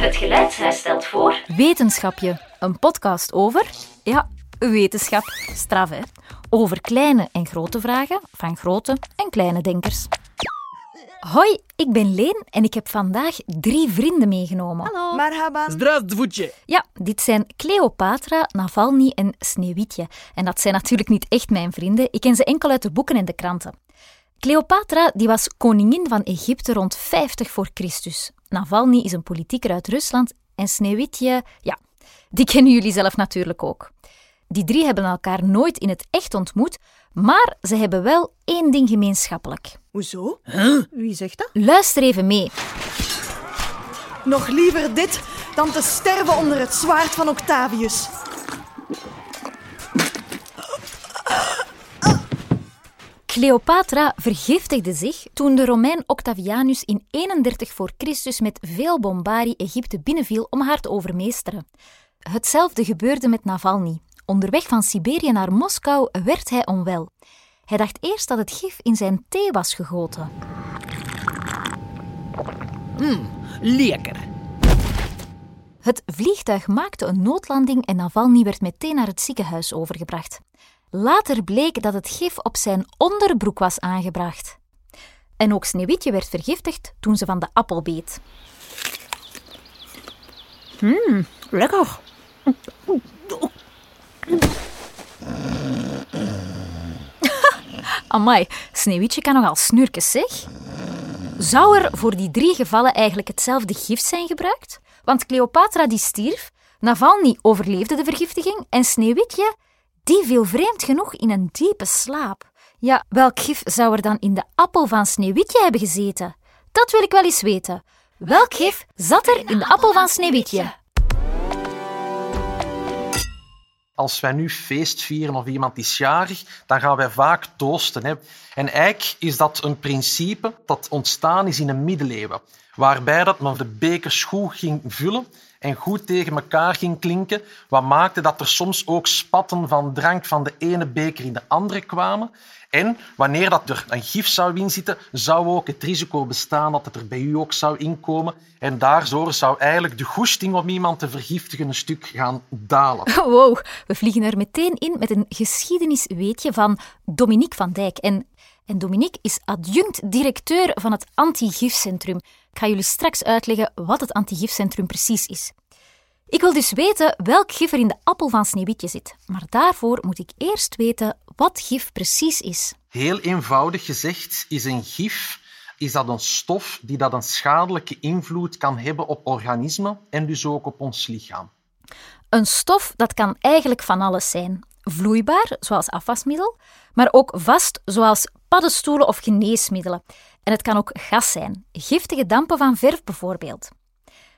Het geluid stelt voor. Wetenschapje, een podcast over. Ja, wetenschap, straf hè. Over kleine en grote vragen van grote en kleine denkers. Hoi, ik ben Leen en ik heb vandaag drie vrienden meegenomen. Hallo. Zdravdvoetje. Ja, dit zijn Cleopatra, Navalny en Sneeuwwitje. En dat zijn natuurlijk niet echt mijn vrienden. Ik ken ze enkel uit de boeken en de kranten. Cleopatra die was koningin van Egypte rond 50 voor Christus. Navalny is een politieker uit Rusland en Sneeuwwitje, ja, die kennen jullie zelf natuurlijk ook. Die drie hebben elkaar nooit in het echt ontmoet, maar ze hebben wel één ding gemeenschappelijk. Hoezo? Wie zegt dat? Luister even mee. Nog liever dit dan te sterven onder het zwaard van Octavius. Cleopatra vergiftigde zich toen de Romein Octavianus in 31 voor Christus met veel bombarie Egypte binnenviel om haar te overmeesteren. Hetzelfde gebeurde met Navalny. Onderweg van Siberië naar Moskou werd hij onwel. Hij dacht eerst dat het gif in zijn thee was gegoten. Lekker. Het vliegtuig maakte een noodlanding en Navalny werd meteen naar het ziekenhuis overgebracht. Later bleek dat het gif op zijn onderbroek was aangebracht. En ook Sneeuwwitje werd vergiftigd toen ze van de appel beet. Lekker. Amai, Sneeuwwitje kan nogal snurken, zeg. Zou er voor die drie gevallen eigenlijk hetzelfde gif zijn gebruikt? Want Cleopatra die stierf, Navalny overleefde de vergiftiging en Sneeuwwitje die viel vreemd genoeg in een diepe slaap. Ja, welk gif zou er dan in de appel van Sneeuwwitje hebben gezeten? Dat wil ik wel eens weten. Welk gif zat er in de appel van Sneeuwwitje? Als wij nu feest vieren of iemand is jarig, dan gaan wij vaak toosten. Hè. En eigenlijk is dat een principe dat ontstaan is in de middeleeuwen, waarbij dat men de bekers goed ging vullen en goed tegen elkaar ging klinken, wat maakte dat er soms ook spatten van drank van de ene beker in de andere kwamen. En wanneer dat er een gif zou inzitten, zou ook het risico bestaan dat het er bij u ook zou inkomen. En daardoor zou eigenlijk de goesting om iemand te vergiftigen een stuk gaan dalen. Wow, we vliegen er meteen in met een geschiedenisweetje van Dominique van Dijk. En, en Dominique is adjunct-directeur van het Antigifcentrum. Ik ga jullie straks uitleggen wat het Antigifcentrum precies is. Ik wil dus weten welk gif er in de appel van Sneeuwwitje zit. Maar daarvoor moet ik eerst weten wat gif precies is. Heel eenvoudig gezegd is een gif is dat een stof die dat een schadelijke invloed kan hebben op organismen en dus ook op ons lichaam. Een stof dat kan eigenlijk van alles zijn. Vloeibaar, zoals afwasmiddel, maar ook vast, zoals paddenstoelen of geneesmiddelen. En het kan ook gas zijn, giftige dampen van verf bijvoorbeeld.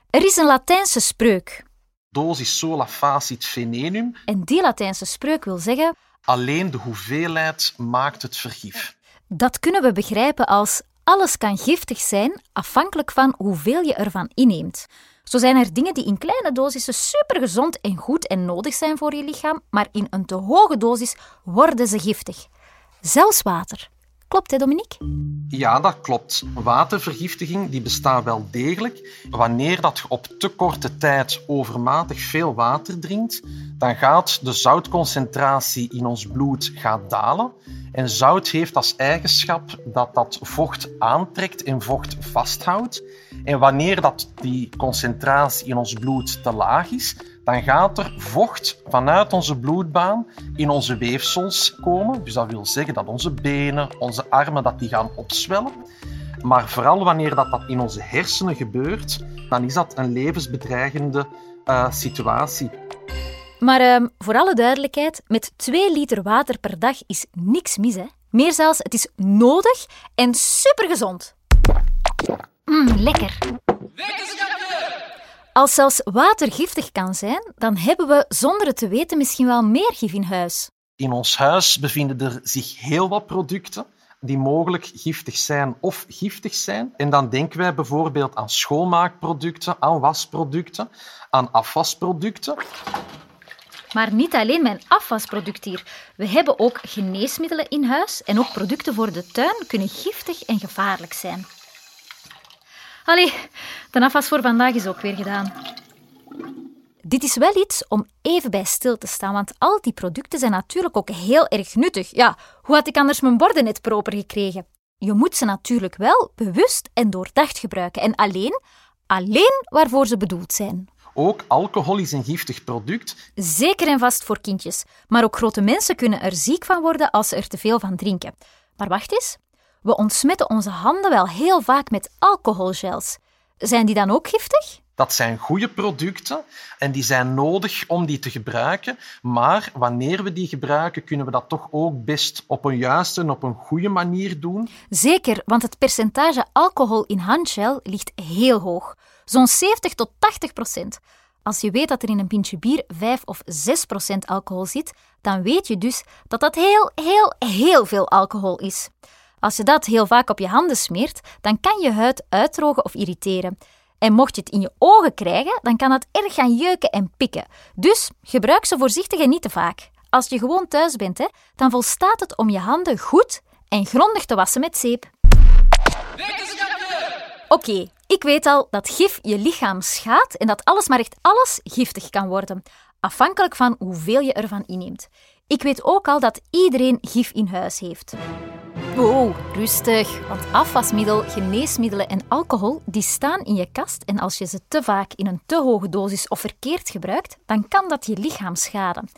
Er is een Latijnse spreuk. Dosis sola facit venenum, En die Latijnse spreuk wil zeggen alleen de hoeveelheid maakt het vergif. Dat kunnen we begrijpen als alles kan giftig zijn afhankelijk van hoeveel je ervan inneemt. Zo zijn er dingen die in kleine dosissen supergezond en goed en nodig zijn voor je lichaam, maar in een te hoge dosis worden ze giftig. Zelfs water. Klopt, hè, Dominique? Ja, dat klopt. Watervergiftiging die bestaat wel degelijk. Wanneer dat je op te korte tijd overmatig veel water drinkt, dan gaat de zoutconcentratie in ons bloed gaat dalen. En zout heeft als eigenschap dat dat vocht aantrekt en vocht vasthoudt. En wanneer dat die concentratie in ons bloed te laag is, dan gaat er vocht vanuit onze bloedbaan in onze weefsels komen. Dus dat wil zeggen dat onze benen, onze armen, dat die gaan opzwellen. Maar vooral wanneer dat, dat in onze hersenen gebeurt, dan is dat een levensbedreigende eh, situatie. Maar ehm, voor alle duidelijkheid, met 2 liter water per dag is niks mis. Hè? Meer zelfs, het is nodig en supergezond. Mmm, lekker. Als zelfs water giftig kan zijn, dan hebben we zonder het te weten misschien wel meer gif in huis. In ons huis bevinden er zich heel wat producten die mogelijk giftig zijn of giftig zijn. En dan denken wij bijvoorbeeld aan schoonmaakproducten, aan wasproducten, aan afwasproducten. Maar niet alleen mijn afwasproduct hier. We hebben ook geneesmiddelen in huis en ook producten voor de tuin kunnen giftig en gevaarlijk zijn. Allee, de afwas voor vandaag is ook weer gedaan. Dit is wel iets om even bij stil te staan, want al die producten zijn natuurlijk ook heel erg nuttig. Ja, hoe had ik anders mijn borden net proper gekregen? Je moet ze natuurlijk wel bewust en doordacht gebruiken en alleen, alleen waarvoor ze bedoeld zijn. Ook alcohol is een giftig product. Zeker en vast voor kindjes, maar ook grote mensen kunnen er ziek van worden als ze er te veel van drinken. Maar wacht eens, we ontsmetten onze handen wel heel vaak met alcoholgels. Zijn die dan ook giftig? Dat zijn goede producten en die zijn nodig om die te gebruiken. Maar wanneer we die gebruiken, kunnen we dat toch ook best op een juiste en op een goede manier doen. Zeker, want het percentage alcohol in handgel ligt heel hoog. Zo'n 70 tot 80 procent. Als je weet dat er in een pintje bier 5 of 6 procent alcohol zit, dan weet je dus dat dat heel, heel, heel veel alcohol is. Als je dat heel vaak op je handen smeert, dan kan je huid uitdrogen of irriteren. En mocht je het in je ogen krijgen, dan kan dat erg gaan jeuken en pikken. Dus gebruik ze voorzichtig en niet te vaak. Als je gewoon thuis bent, hè, dan volstaat het om je handen goed en grondig te wassen met zeep. Oké, ik weet al dat gif je lichaam schaadt en dat alles maar echt alles giftig kan worden, afhankelijk van hoeveel je ervan inneemt. Ik weet ook al dat iedereen gif in huis heeft. Wow, rustig. Want afwasmiddel, geneesmiddelen en alcohol die staan in je kast en als je ze te vaak in een te hoge dosis of verkeerd gebruikt, dan kan dat je lichaam schaden.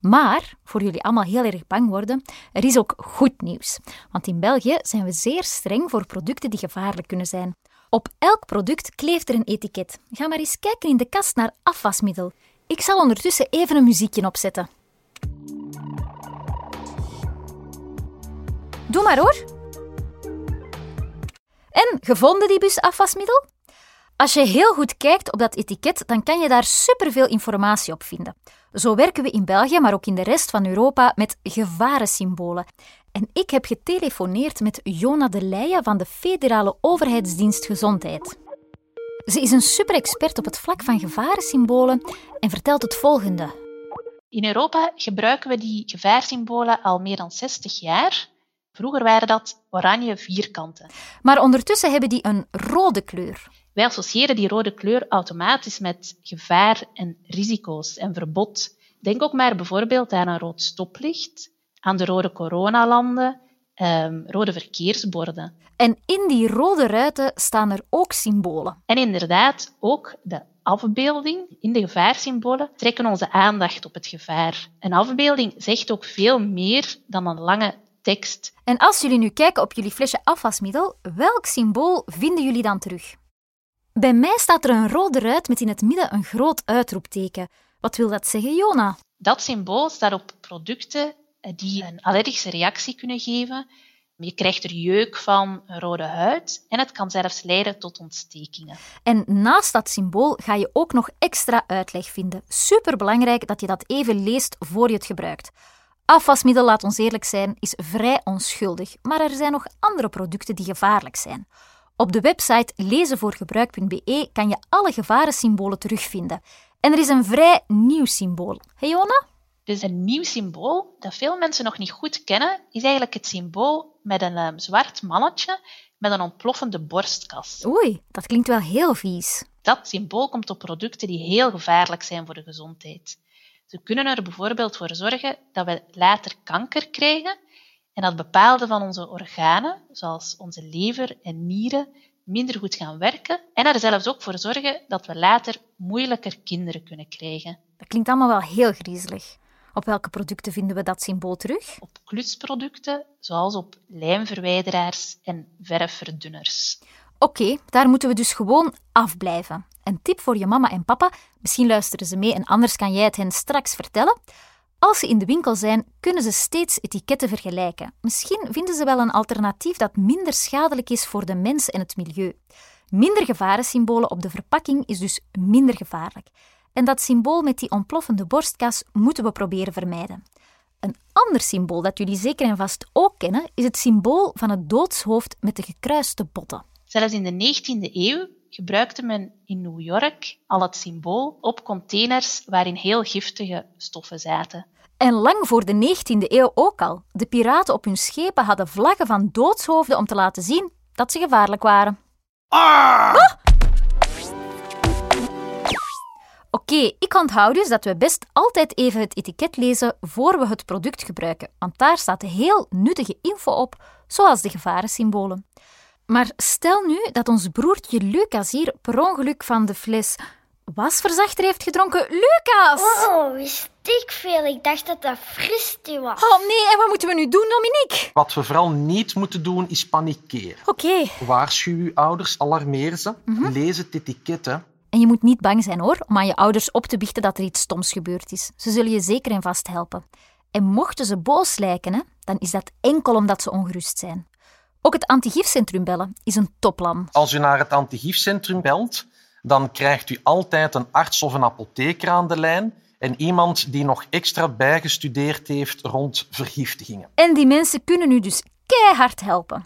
Maar, voor jullie allemaal heel erg bang worden, er is ook goed nieuws. Want in België zijn we zeer streng voor producten die gevaarlijk kunnen zijn. Op elk product kleeft er een etiket. Ga maar eens kijken in de kast naar afwasmiddel. Ik zal ondertussen even een muziekje opzetten. Doe maar hoor. En, gevonden die bus afwasmiddel? Als je heel goed kijkt op dat etiket, dan kan je daar superveel informatie op vinden. Zo werken we in België, maar ook in de rest van Europa, met gevarensymbolen. En ik heb getelefoneerd met Jona de Leijen van de Federale Overheidsdienst Gezondheid. Ze is een super-expert op het vlak van gevarensymbolen en vertelt het volgende. In Europa gebruiken we die gevaarsymbolen al meer dan 60 jaar. Vroeger waren dat oranje vierkanten. Maar ondertussen hebben die een rode kleur. Wij associëren die rode kleur automatisch met gevaar en risico's en verbod. Denk ook maar bijvoorbeeld aan een rood stoplicht, aan de rode coronalanden, um, rode verkeersborden. En in die rode ruiten staan er ook symbolen. En inderdaad, ook de afbeelding in de gevaarsymbolen trekken onze aandacht op het gevaar. Een afbeelding zegt ook veel meer dan een lange tekst. En als jullie nu kijken op jullie flesje afwasmiddel, welk symbool vinden jullie dan terug? Bij mij staat er een rode ruit met in het midden een groot uitroepteken. Wat wil dat zeggen, Jona? Dat symbool staat op producten die een allergische reactie kunnen geven. Je krijgt er jeuk van, een rode huid en het kan zelfs leiden tot ontstekingen. En naast dat symbool ga je ook nog extra uitleg vinden. Superbelangrijk dat je dat even leest voor je het gebruikt. Afwasmiddel, laat ons eerlijk zijn, is vrij onschuldig, maar er zijn nog andere producten die gevaarlijk zijn. Op de website lezenvoorgebruik.be kan je alle gevarensymbolen terugvinden. En er is een vrij nieuw symbool. Hey Jona? Dus een nieuw symbool dat veel mensen nog niet goed kennen, is eigenlijk het symbool met een um, zwart mannetje met een ontploffende borstkas. Oei, dat klinkt wel heel vies. Dat symbool komt op producten die heel gevaarlijk zijn voor de gezondheid. Ze kunnen er bijvoorbeeld voor zorgen dat we later kanker krijgen en dat bepaalde van onze organen, zoals onze lever en nieren, minder goed gaan werken en er zelfs ook voor zorgen dat we later moeilijker kinderen kunnen krijgen. Dat klinkt allemaal wel heel griezelig. Op welke producten vinden we dat symbool terug? Op klusproducten, zoals op lijmverwijderaars en verfverdunners. Oké, daar moeten we dus gewoon afblijven. Een tip voor je mama en papa, misschien luisteren ze mee en anders kan jij het hen straks vertellen. Als ze in de winkel zijn, kunnen ze steeds etiketten vergelijken. Misschien vinden ze wel een alternatief dat minder schadelijk is voor de mens en het milieu. Minder gevarensymbolen op de verpakking is dus minder gevaarlijk. En dat symbool met die ontploffende borstkas moeten we proberen vermijden. Een ander symbool dat jullie zeker en vast ook kennen, is het symbool van het doodshoofd met de gekruiste botten. Zelfs in de 19e eeuw gebruikte men in New York al het symbool op containers waarin heel giftige stoffen zaten. En lang voor de 19e eeuw ook al. De piraten op hun schepen hadden vlaggen van doodshoofden om te laten zien dat ze gevaarlijk waren. Ah! Oké, ik onthoud dus dat we best altijd even het etiket lezen voor we het product gebruiken, want daar staat heel nuttige info op, zoals de gevarensymbolen. Maar stel nu dat ons broertje Lucas hier per ongeluk van de fles wasverzachter heeft gedronken. Lucas! Oh, wist ik veel. Ik dacht dat dat fristie was. Oh nee, en wat moeten we nu doen, Dominique? Wat we vooral niet moeten doen, is panikeren. Oké, Waarschuw uw ouders, alarmeer ze. Lees het etiket. Hè. en je moet niet bang zijn hoor, om aan je ouders op te biechten dat er iets stoms gebeurd is. Ze zullen je zeker en vast helpen. En mochten ze boos lijken, hè, dan is dat enkel omdat ze ongerust zijn. Ook het antigifcentrum bellen is een topplan. Als u naar het antigifcentrum belt, dan krijgt u altijd een arts of een apotheker aan de lijn en iemand die nog extra bijgestudeerd heeft rond vergiftigingen. En die mensen kunnen u dus keihard helpen.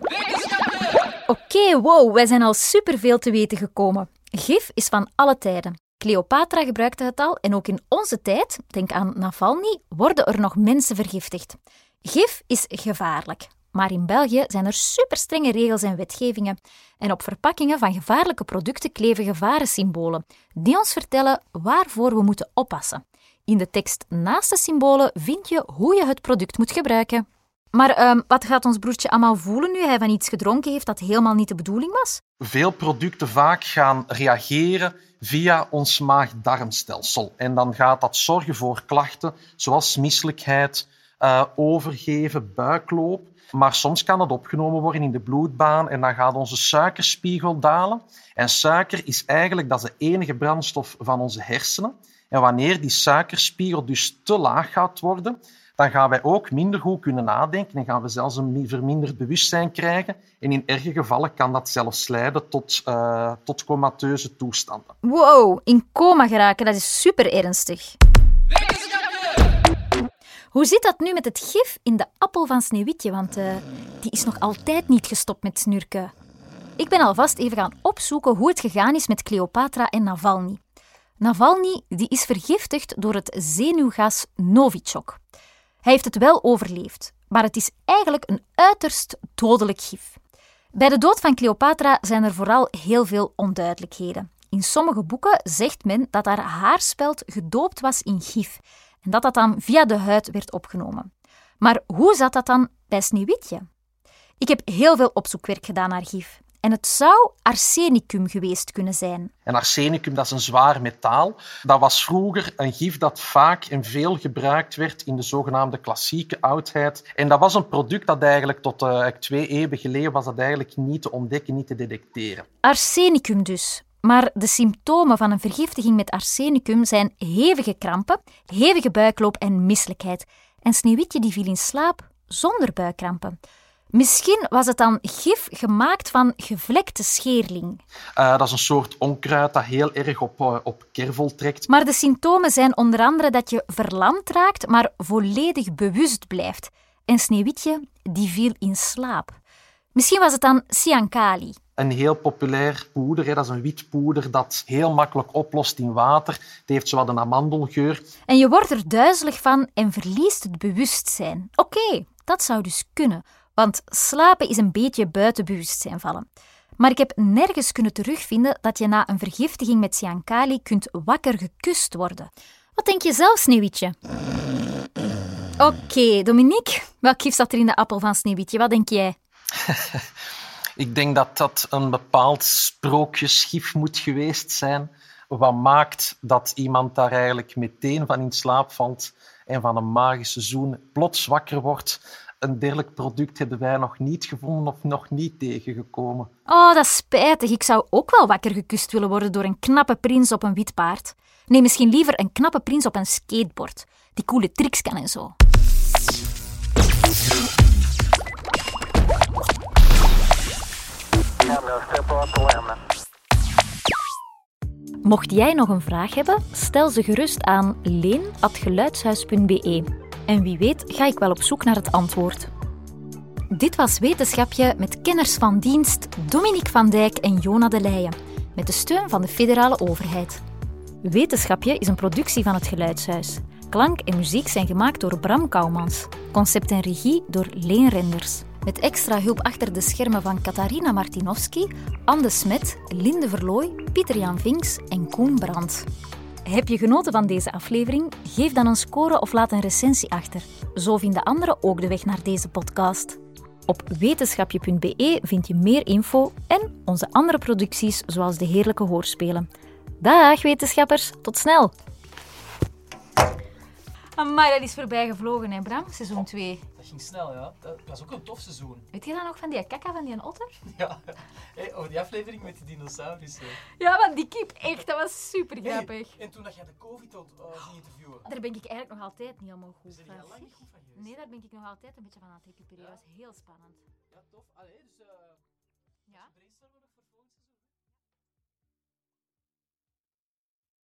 Oké, wow, wij zijn al superveel te weten gekomen. Gif is van alle tijden. Cleopatra gebruikte het al en ook in onze tijd, denk aan Navalny, worden er nog mensen vergiftigd. Gif is gevaarlijk. Maar in België zijn er superstrenge regels en wetgevingen. En op verpakkingen van gevaarlijke producten kleven gevarensymbolen, die ons vertellen waarvoor we moeten oppassen. In de tekst naast de symbolen vind je hoe je het product moet gebruiken. Maar ehm, wat gaat ons broertje allemaal voelen nu hij van iets gedronken heeft dat helemaal niet de bedoeling was? Veel producten vaak gaan reageren via ons maag-darmstelsel. En dan gaat dat zorgen voor klachten zoals misselijkheid, eh, overgeven, buikloop. Maar soms kan het opgenomen worden in de bloedbaan en dan gaat onze suikerspiegel dalen. En suiker is eigenlijk dat de enige brandstof van onze hersenen. En wanneer die suikerspiegel dus te laag gaat worden, dan gaan wij ook minder goed kunnen nadenken en gaan we zelfs een verminderd bewustzijn krijgen. En in erge gevallen kan dat zelfs leiden tot, eh, tot comateuze toestanden. Wow, in coma geraken, dat is super ernstig. Hoe zit dat nu met het gif in de appel van Sneeuwwitje? Want eh, die is nog altijd niet gestopt met snurken. Ik ben alvast even gaan opzoeken hoe het gegaan is met Cleopatra en Navalny. Navalny die is vergiftigd door het zenuwgas Novichok. Hij heeft het wel overleefd, maar het is eigenlijk een uiterst dodelijk gif. Bij de dood van Cleopatra zijn er vooral heel veel onduidelijkheden. In sommige boeken zegt men dat haar haarspeld gedoopt was in gif en dat dat dan via de huid werd opgenomen. Maar hoe zat dat dan bij Sneeuwwitje? Ik heb heel veel opzoekwerk gedaan naar gif. En het zou arsenicum geweest kunnen zijn. En arsenicum, dat is een zwaar metaal. Dat was vroeger een gif dat vaak en veel gebruikt werd in de zogenaamde klassieke oudheid. En dat was een product dat eigenlijk tot uh, twee eeuwen geleden was dat eigenlijk niet te ontdekken, niet te detecteren. Arsenicum dus. Maar de symptomen van een vergiftiging met arsenicum zijn hevige krampen, hevige buikloop en misselijkheid. En Sneeuwwitje die viel in slaap zonder buikkrampen. Misschien was het dan gif gemaakt van gevlekte scheerling. Uh, dat is een soort onkruid dat heel erg op, uh, op kervel trekt. Maar de symptomen zijn onder andere dat je verlamd raakt, maar volledig bewust blijft. En Sneeuwwitje die viel in slaap. Misschien was het dan cyankali. Een heel populair poeder, hè. dat is een wit poeder dat heel makkelijk oplost in water. Het heeft zowat een amandelgeur. En je wordt er duizelig van en verliest het bewustzijn. Oké, okay, dat zou dus kunnen. Want slapen is een beetje buiten bewustzijn vallen. Maar ik heb nergens kunnen terugvinden dat je na een vergiftiging met cyankali kunt wakker gekust worden. Wat denk je zelf, Sneeuwwitje? Oké, okay, Dominique, welk gif zat er in de appel van Sneeuwwitje? Wat denk jij? ik denk dat dat een bepaald sprookjesgif moet geweest zijn. Wat maakt dat iemand daar eigenlijk meteen van in slaap valt en van een magische zoen plots wakker wordt een dergelijk product hebben wij nog niet gevonden of nog niet tegengekomen. Oh, dat is spijtig. Ik zou ook wel wakker gekust willen worden door een knappe prins op een wit paard. Nee, misschien liever een knappe prins op een skateboard. Die coole tricks kan en zo. Mocht jij nog een vraag hebben, stel ze gerust aan leen.geluidshuis.be. En wie weet ga ik wel op zoek naar het antwoord. Dit was Wetenschapje met kenners van dienst Dominique van Dijk en Jona de Leijen, met de steun van de federale overheid. Wetenschapje is een productie van het Geluidshuis. Klank en muziek zijn gemaakt door Bram Kouwmans. Concept en regie door Leen Renders. Met extra hulp achter de schermen van Katarina Martinovski, Anne Smet, Linde Verlooy, Pieter-Jan Vinks en Koen Brandt. Heb je genoten van deze aflevering? Geef dan een score of laat een recensie achter. Zo vinden anderen ook de weg naar deze podcast. Op wetenschapje.be vind je meer info en onze andere producties zoals de heerlijke hoorspelen. Dag wetenschappers, tot snel! Amai, dat is voorbij gevlogen, hè Bram, seizoen 2. Dat ging snel, ja. Dat was ook een tof seizoen. Weet je dan nog van die kakka van die otter? Ja. Hey, over die aflevering met die dinosaurussen. Ja, van die kip, echt, dat was super Hey, grappig. en toen dat jij de COVID had uh, ging interviewen. Daar ben ik eigenlijk nog altijd niet helemaal goed van. lang goed van? Nee, daar ben ik nog altijd een beetje van aan het recupereren. Dat was heel spannend. Ja, tof. Allee, dus... eh Ja.